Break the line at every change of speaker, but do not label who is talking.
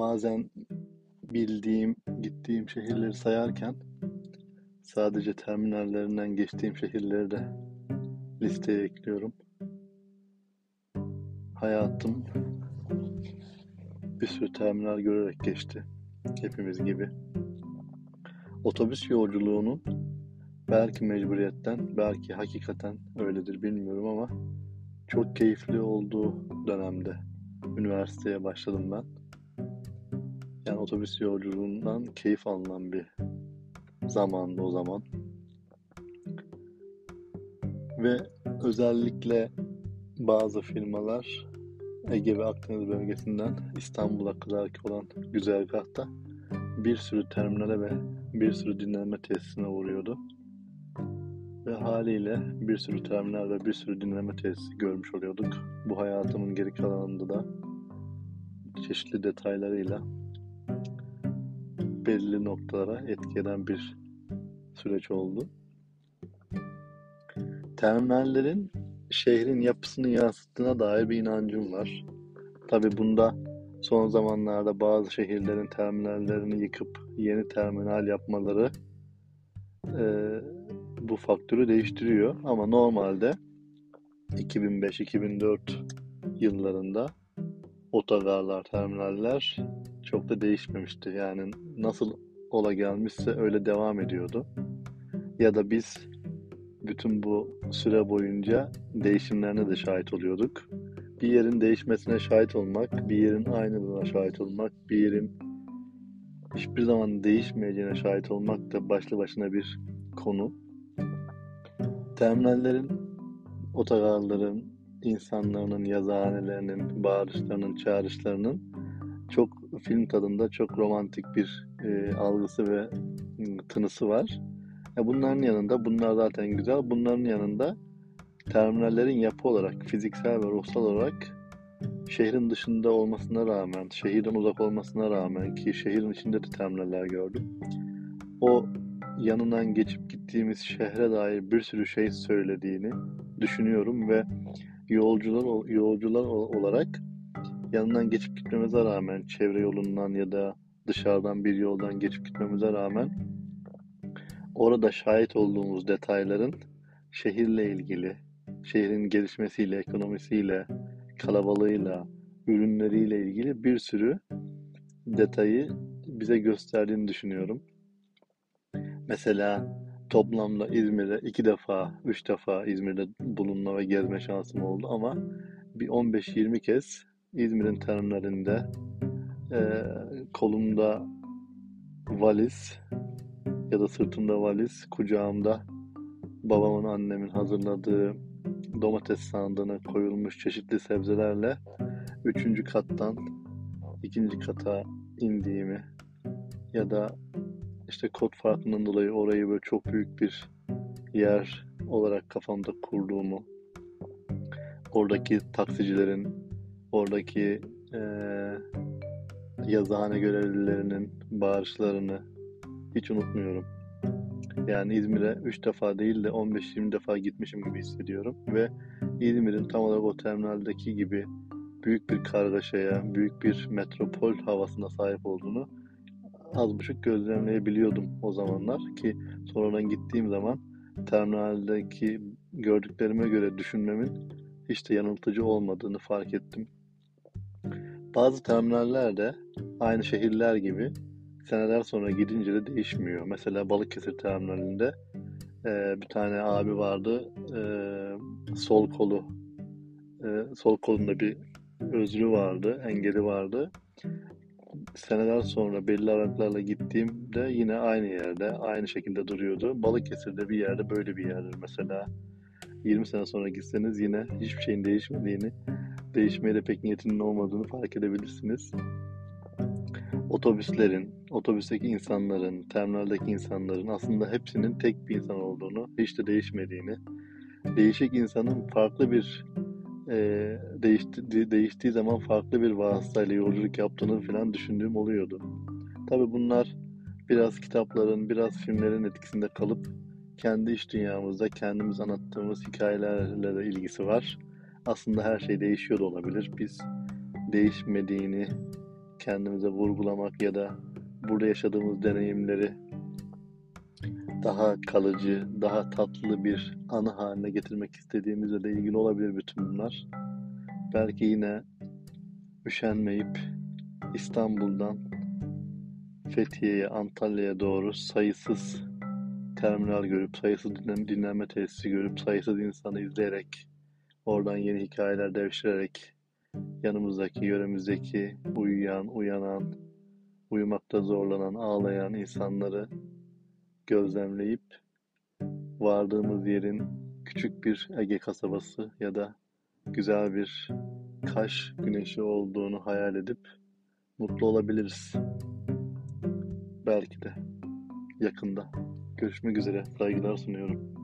bazen bildiğim, gittiğim şehirleri sayarken sadece terminallerinden geçtiğim şehirleri de listeye ekliyorum. Hayatım bir sürü terminal görerek geçti. Hepimiz gibi. Otobüs yolculuğunun belki mecburiyetten, belki hakikaten öyledir bilmiyorum ama çok keyifli olduğu dönemde üniversiteye başladım ben. Yani otobüs yolculuğundan keyif alınan bir zamandı o zaman. Ve özellikle bazı firmalar Ege ve Akdeniz bölgesinden İstanbul'a kadar olan güzergahta bir sürü terminale ve bir sürü dinlenme tesisine uğruyordu. Ve haliyle bir sürü terminal ve bir sürü dinlenme tesisi görmüş oluyorduk. Bu hayatımın geri kalanında da çeşitli detaylarıyla belli noktalara etki eden bir süreç oldu. Terminallerin şehrin yapısını yansıttığına dair bir inancım var. Tabi bunda son zamanlarda bazı şehirlerin terminallerini yıkıp yeni terminal yapmaları e, bu faktörü değiştiriyor. Ama normalde 2005-2004 yıllarında otogarlar, terminaller çok da değişmemişti. Yani nasıl ola gelmişse öyle devam ediyordu. Ya da biz bütün bu süre boyunca değişimlerine de şahit oluyorduk. Bir yerin değişmesine şahit olmak, bir yerin aynılığına şahit olmak, bir yerin hiçbir zaman değişmeyeceğine şahit olmak da başlı başına bir konu. Terminallerin, otogarların, insanların, yazıhanelerinin, bağırışlarının, çağrışlarının çok film tadında çok romantik bir e, algısı ve tınısı var. E, bunların yanında, bunlar zaten güzel, bunların yanında terminallerin yapı olarak, fiziksel ve ruhsal olarak şehrin dışında olmasına rağmen, şehirden uzak olmasına rağmen ki şehrin içinde de terminaller gördüm. O yanından geçip gittiğimiz şehre dair bir sürü şey söylediğini düşünüyorum ve yolcular yolcular olarak yanından geçip gitmemize rağmen çevre yolundan ya da dışarıdan bir yoldan geçip gitmemize rağmen orada şahit olduğumuz detayların şehirle ilgili, şehrin gelişmesiyle, ekonomisiyle, kalabalığıyla, ürünleriyle ilgili bir sürü detayı bize gösterdiğini düşünüyorum. Mesela toplamda İzmir'de iki defa, üç defa İzmir'de bulunma ve gezme şansım oldu ama bir 15-20 kez İzmir'in terminalinde e, kolumda valiz ya da sırtımda valiz, kucağımda babamın annemin hazırladığı domates sandığına koyulmuş çeşitli sebzelerle üçüncü kattan ikinci kata indiğimi ya da işte kod farkından dolayı orayı böyle çok büyük bir yer olarak kafamda kurduğumu oradaki taksicilerin oradaki e, yazıhane görevlilerinin bağırışlarını hiç unutmuyorum. Yani İzmir'e 3 defa değil de 15-20 defa gitmişim gibi hissediyorum. Ve İzmir'in tam olarak o terminaldeki gibi büyük bir kargaşaya, büyük bir metropol havasına sahip olduğunu az buçuk gözlemleyebiliyordum o zamanlar ki sonradan gittiğim zaman terminaldeki gördüklerime göre düşünmemin hiç de yanıltıcı olmadığını fark ettim. Bazı terminaller de aynı şehirler gibi seneler sonra gidince de değişmiyor. Mesela Balıkesir terminalinde e, bir tane abi vardı. E, sol kolu e, sol kolunda bir özrü vardı, engeli vardı. Seneler sonra belli aralıklarla gittiğimde yine aynı yerde, aynı şekilde duruyordu. Balıkesir'de bir yerde böyle bir yerdir mesela. 20 sene sonra gitseniz yine hiçbir şeyin değişmediğini, değişmeye de pek niyetinin olmadığını fark edebilirsiniz otobüslerin, otobüsteki insanların, terminaldeki insanların aslında hepsinin tek bir insan olduğunu, hiç de değişmediğini, değişik insanın farklı bir e, değişti, değiştiği zaman farklı bir vasıtayla yolculuk yaptığını falan düşündüğüm oluyordu. Tabi bunlar biraz kitapların, biraz filmlerin etkisinde kalıp kendi iş dünyamızda kendimiz anlattığımız hikayelerle de ilgisi var. Aslında her şey değişiyor da olabilir. Biz değişmediğini kendimize vurgulamak ya da burada yaşadığımız deneyimleri daha kalıcı, daha tatlı bir anı haline getirmek istediğimizle de ilgili olabilir bütün bunlar. Belki yine üşenmeyip İstanbul'dan Fethiye'ye, Antalya'ya doğru sayısız terminal görüp, sayısız dinlenme tesisi görüp, sayısız insanı izleyerek, oradan yeni hikayeler devşirerek, yanımızdaki, yöremizdeki uyuyan, uyanan, uyumakta zorlanan, ağlayan insanları gözlemleyip vardığımız yerin küçük bir Ege kasabası ya da güzel bir Kaş güneşi olduğunu hayal edip mutlu olabiliriz. Belki de yakında. Görüşmek üzere. Saygılar sunuyorum.